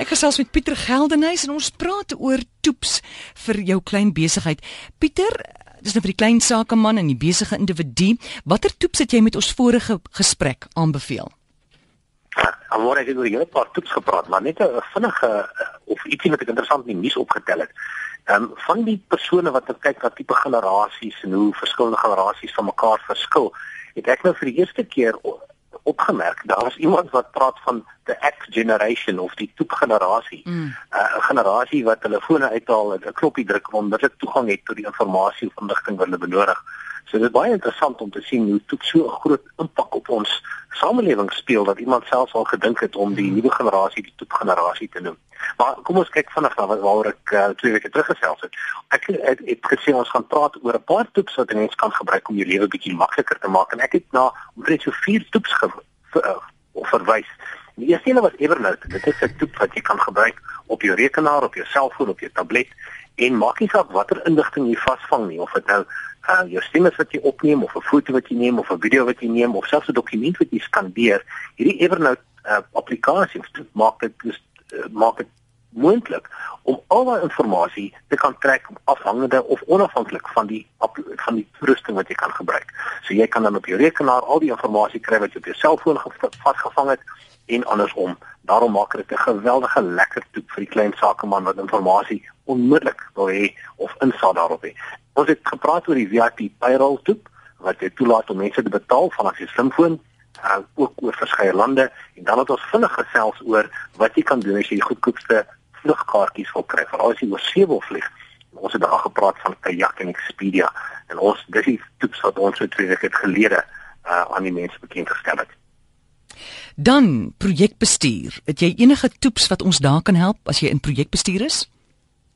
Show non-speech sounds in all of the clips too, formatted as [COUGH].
Ek gesels met Pieter Geldenhuys en ons praat oor toeps vir jou klein besigheid. Pieter, dis nou vir die klein sakeman en die besige individu. Watter toeps het jy met ons vorige gesprek aanbeveel? Alhoewel ek oor 'n paar toeps gepraat, maar net 'n vinnige eh, of ietsie wat ek interessant in die nuus opgetel het. Ehm um, van die persone wat kyk na tipe generasies en hoe verskillende generasies van mekaar verskil, het ek nou vir die eerste keer opgemerk. Daar is iemand wat praat van the X generation of die toepgenerasie. 'n mm. uh, generasie wat hulle fone uithaal en 'n knoppie druk om onmiddellik toegang het tot die inligting wat hulle benodig. So dit is baie interessant om te sien hoe toep so 'n groot impak op ons samelewing speel dat iemand selfs al gedink het om die mm. nuwe generasie die toepgenerasie te noem. Maar kom ons kyk vinnig na waaroor ek uh, twee weke terug gesels het. Ek het, het, het gesê ons gaan praat oor 'n paar toeps wat mense kan gebruik om jou lewe bietjie makliker te maak en ek het na omtrent so vier toeps ge, ver, uh, verwys. Die eerste een was Evernote. Dit is 'n toep wat jy kan gebruik op jou rekenaar, op jou selfoon, op jou tablet en maak nie saak watter inligting jy vasvang nie of dit nou uh, jou stemme wat jy opneem of 'n foto wat jy neem of 'n video wat jy neem of selfs 'n dokument wat jy skandeer. Hierdie Evernote uh, applikasie maak dit uh, maak dit moontlik om al daai inligting te kan trek afhangende of onafhanklik van die van die toerusting wat jy kan gebruik. So jy kan dan op jou rekenaar al die inligting kry wat jy op jou selfoon vasgevang het en andersom. Daarom maak dit 'n geweldige lekker toep vir die klein sakeman wat inligting onmiddellik wil hê of insaag daarop hê. Ons het gepraat oor die VIP payroll toep wat jy toelaat om mense te betaal vanaf jou slimfoon uh, ook oor verskeie lande en dan het ons vinnig gesels oor wat jy kan doen as jy die goedkoopste vlugkaartjies wil kry veral as jy oor see wil vlieg. Ons het daar gepraat van Kayak en Expedia en ons dis die tips wat ons so twee weke gelede uh, aan die mense bekend gestel het. Dan projekbestuur. Het jy enige tips wat ons daar kan help as jy in projekbestuur is?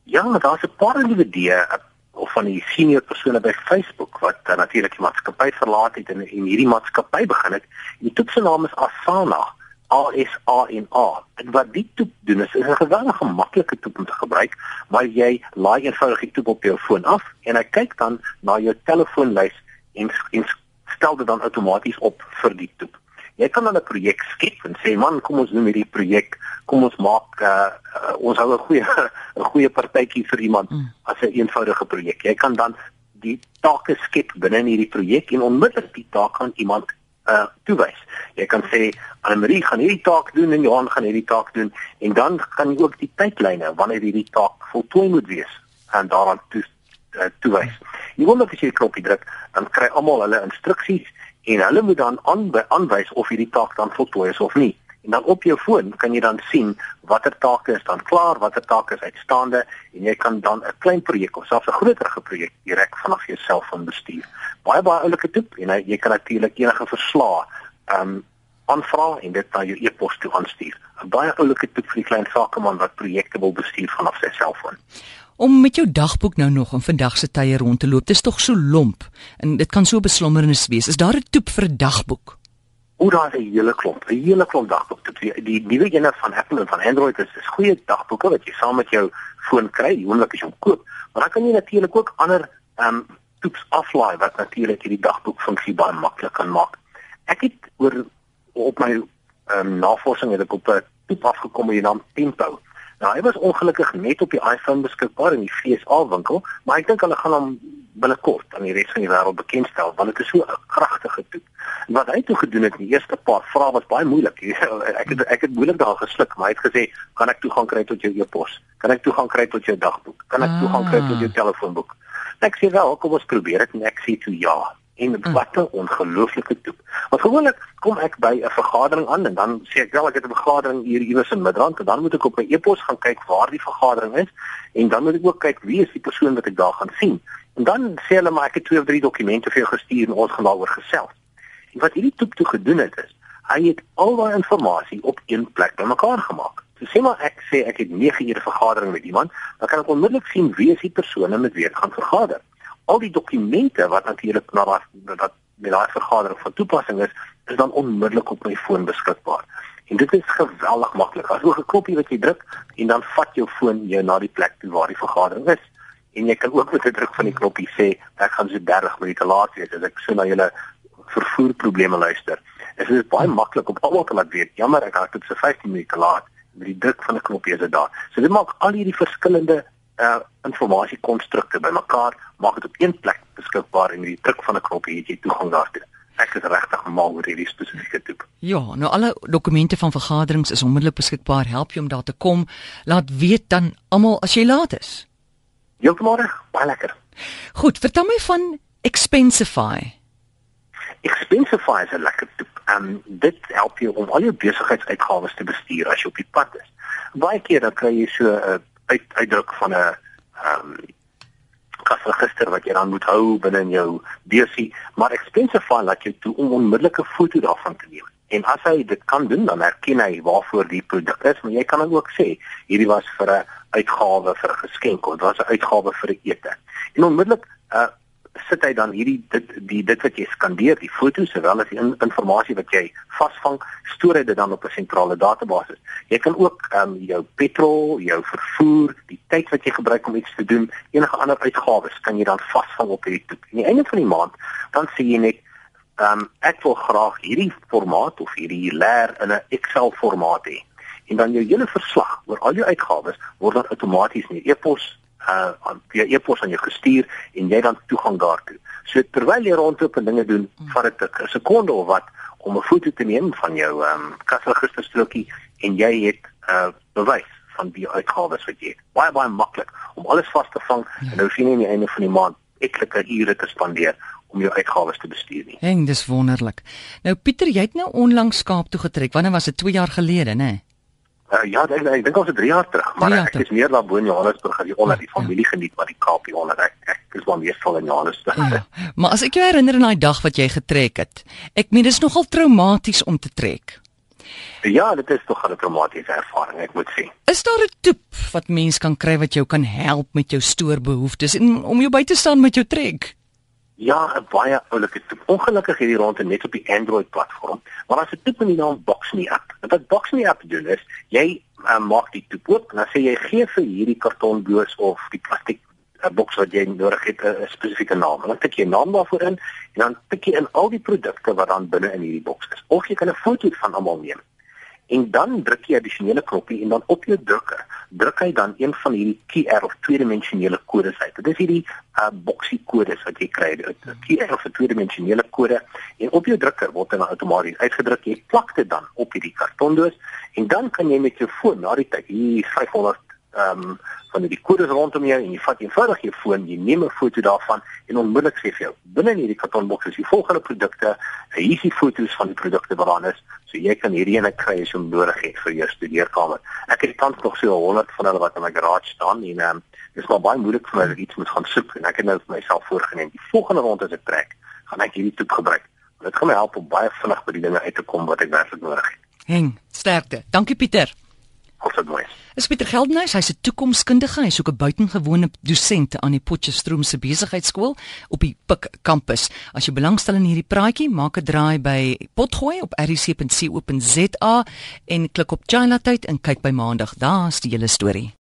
Ja, daar's 'n paar individue uh, of van die senior persone by Facebook wat uh, natuurlik die maatskappy verlaat het en in hierdie maatskappy begin het. Die tips se naam is Asana. ASANA. En wat die toep doen is, is 'n geweldige maklike toep om te gebruik, maar jy laai eenvoudig die toep op jou foon af en hy kyk dan na jou telefoonlys en, en stel dit dan outomaties op vir die toep. Jy kan dan 'n projek skep en sê man, kom ons doen hierdie projek. Kom ons maak uh, uh, ons hou 'n goeie [LAUGHS] 'n goeie partytjie vir iemand mm. as 'n eenvoudige projek. Jy kan dan die take skep binne in hierdie projek en onmiddellik die taak aan iemand uh toewys. Jy kan sê Annelie gaan hierdie taak doen en Johan gaan hierdie taak doen en dan kan jy ook die tydlyne wanneer hierdie taak voltooi moet wees en daaraan toe uh, toewys. Jy wil net as jy die knoppie druk, dan kry almal hulle instruksies en hulle moet dan aanwys of hierdie taak dan voltooi is of nie. En dan op jou foon kan jy dan sien watter take is dan klaar, watter take is uitstaande en jy kan dan 'n klein projek of selfs 'n groter projek direk vanaf jou selfoon bestuur. Baie baie oulike toep en jy kan natuurlik enige verslae um, aanvra en dit na jou e-pos toe aanstuur. 'n Baie oulike toep vir die klein sakeman wat projekte wil bestuur vanaf sy selfoon. Om met jou dagboek nou nog in vandag se tye rond te loop, dis tog so lomp en dit kan so beslommernis wees. Is daar 'n toep vir 'n dagboek? Hoe daar 'n hele klomp, 'n hele klomp dagboeke. Die, die nuwe ene van Apple en van Android is is goeie dagboeke wat jy saam met jou foon kry, die oomblik as jy hom koop. Maar dan kan jy natuurlik ook ander ehm um, toeps aflaai wat natuurlik hierdie dagboek funksie baie maklik kan maak. Ek het oor op my ehm um, navorsing het ek op 'n toep afgekom met die naam Tempo. Nou, hy was ongelukkig net op die iPhone beskikbaar in die FSA winkel, maar ek dink hulle gaan hom binnekort aan die res van die wêreld bekendstel want dit is so 'n kragtige toep. Wat hy toe gedoen het, die eerste paar vrae was baie moeilik. [LAUGHS] ek het ek het moeilik daar gesluk, maar hy het gesê, "Kan ek toegang kry tot jou e-pos? Kan ek toegang kry tot jou dagboek? Kan ek toegang kry tot jou ah. telefoonboek?" Ek sê wel, kom ons probeer dit en ek sê toe ja. En wat 'n ongelooflike toep. Want gewoonlik kom ek by 'n vergadering aan en dan sê ek wel ek het 'n vergadering hier iewers in Midrand en dan moet ek op my e-pos gaan kyk waar die vergadering is en dan moet ek ook kyk wie is die persoon wat ek daar gaan sien. En dan sê hulle maar ek het twee of drie dokumente vir jou gestuur en ons gaan daaroor gesels. En wat hierdie toep toe gedoen het is, hy het al daai inligting op een plek bymekaar gemaak. So sê maar ek sê ek het 9 ure vergadering met iemand, dan kan ek onmiddellik sien wie is die persone met wie ek gaan vergader. Al die dokumente wat natuurlik na dat met daai vergadering van toepassing is, is dan onmiddellik op my foon beskikbaar. En dit is geweldig maklik. As jy 'n knoppie wat jy druk en dan vat jou foon jou na die plek toe waar die vergadering is en jy kan ook met 'n druk van die knoppie sê ek gaan so 30 minute laat wees as ek so na julle vervoerprobleme luister. Dit is baie maklik om almal te laat weet. Jammer, ek het dit so 15 minute laat met die druk van 'n knoppie is dit daar. So dit maak al hierdie verskillende uh informasiekonstrukte bymekaar, maak dit op een plek beskikbaar en met die druk van 'n knoppie het jy toegang daartoe. Ek is regtig mal oor hierdie spesifieke toep. Ja, nou alle dokumente van vergaderings is onmiddellik beskikbaar. Help jy om daar te kom. Laat weet dan almal as jy laat is. Heeltemal reg, baie lekker. Goed, vertel my van Expensify. Expensify is 'n lekker toep. Ehm um, dit help jou om al jou besigheidsuitgawes te bestuur as jy op die pad is. Baie keer dan kry jy so 'n uh, uit, uitdruk van 'n ehm um, kasregister wat jy dan moet hou binne in jou beursie, maar Expensify laat jou toe om onmiddellik 'n foto daarvan te neem. En as hy dit kan doen, dan erken hy waarvoor die produk is, maar jy kan ook sê hierdie was vir 'n uitgawe vir 'n geskenk of dit was 'n uitgawe vir 'n ete. En onmiddellik uh, sit hy dan hierdie dit die dit wat jy skandeer, die foto's sowel as die in, inligting wat jy vasvang, stoor hy dit dan op 'n sentrale database. Jy kan ook ehm um, jou petrol, jou vervoer, die tyd wat jy gebruik om iets te doen, enige ander uitgawes kan jy dan vasvang op hierdie toep. Aan die einde van die maand dan sê jy net ehm um, ek wil graag hierdie formaat of hierdie leer in 'n Excel formaat hê. En dan jou hele verslag oor al jou uitgawes word dan outomaties in 'n e-pos uh aan via e-pos aan jou gestuur en jy dan toegang daartoe. So terwyl jy rondloop en dinge doen, hmm. vat dit 'n sekonde of wat om 'n foto te neem van jou ehm um, kasregisterstrokie en jy het 'n uh, bewys van die uitgawes wat jy het. Baie baie maklik om alles vas te vang ja. en nou sien jy aan die einde van die maand etlike ure te spandeer om jou uitgawes te bestuur nie. Heng, dis wonderlik. Nou Pieter, jy het nou onlangs Kaap toe getrek. Wanneer was dit? 2 jaar gelede, né? Nee? Uh, ja, ek ek dink ons is 3 jaar terug, maar jaar ek is meer daar bo in Johannesburg as die onder die ja, familie ja. geniet wat die Kaap hier onder ek. Ek is maar meestal in Johannesburg. Ja, maar as ek jou herinner aan daai dag wat jy getrek het. Ek meen dis nogal traumaties om te trek. Ja, dit is tog 'n traumatiese ervaring, ek moet sê. Is daar 'n toep wat mens kan kry wat jou kan help met jou stoorbehoeftes en om jou by te staan met jou trek? Ja, 'n baie oulike toep. Ongelukkig hierdie rondte net op die Android platform, maar as 'n toep in die naam Boxme app. En wat Boxme app doen is, jy uh, maak die toep oop en dan sê jy gee vir hierdie kartonboos of die plastiek uh, boks wat jy nodig het 'n uh, spesifieke naam. En dan tik jy naam daarvoor in en dan tik jy in al die produkte wat dan binne in hierdie boks is. Of jy kan 'n foto van almal neem en dan druk jy addisionele knoppie en dan op jou drukker druk hy dan een van hierdie QR of tweedimensionele kodes uit. Dit is hierdie uh, boksie kodes wat jy kry. 'n QR of 'n tweedimensionele kode en op jou drukker word dit dan outomaties uitgedruk. Jy plak dit dan op hierdie kartondoos en dan kan jy met jou foon na die tyd hier 500 ehm um, van die kodes rondom jou en jy vat eenvoudig jou foon, jy neem 'n foto daarvan en onmiddellik sê vir jou binne in hierdie kartonboks is die volgende produkte, hier is die foto's van die produkte wat daar is, so jy kan hierdie ene kry as jy hom nodig het vir jou studeerkamer. Ek het tans nog so 100 van hulle wat in my garage staan en ehm um, dit is maar baie moeilik vir my om iets moet gaan soek en ek het nou vir myself voorgenem die volgende rond as ek trek, gaan ek hierdie toep gebruik. Dit gaan my help om baie vinnig by die dinge uit te kom wat ek werklik nodig het. Heng, sterkte. Dankie Pieter. Altyd Is Pieter Geldenhuys, hy's 'n toekomskundige, hy's ook 'n buitengewone dosent aan die Potchefstroom se besigheidskool op die Pik kampus. As jy belangstel in hierdie praatjie, maak 'n draai by Potgooi op rc.co.za en klik op China tyd en kyk by Maandag, daar's die hele storie.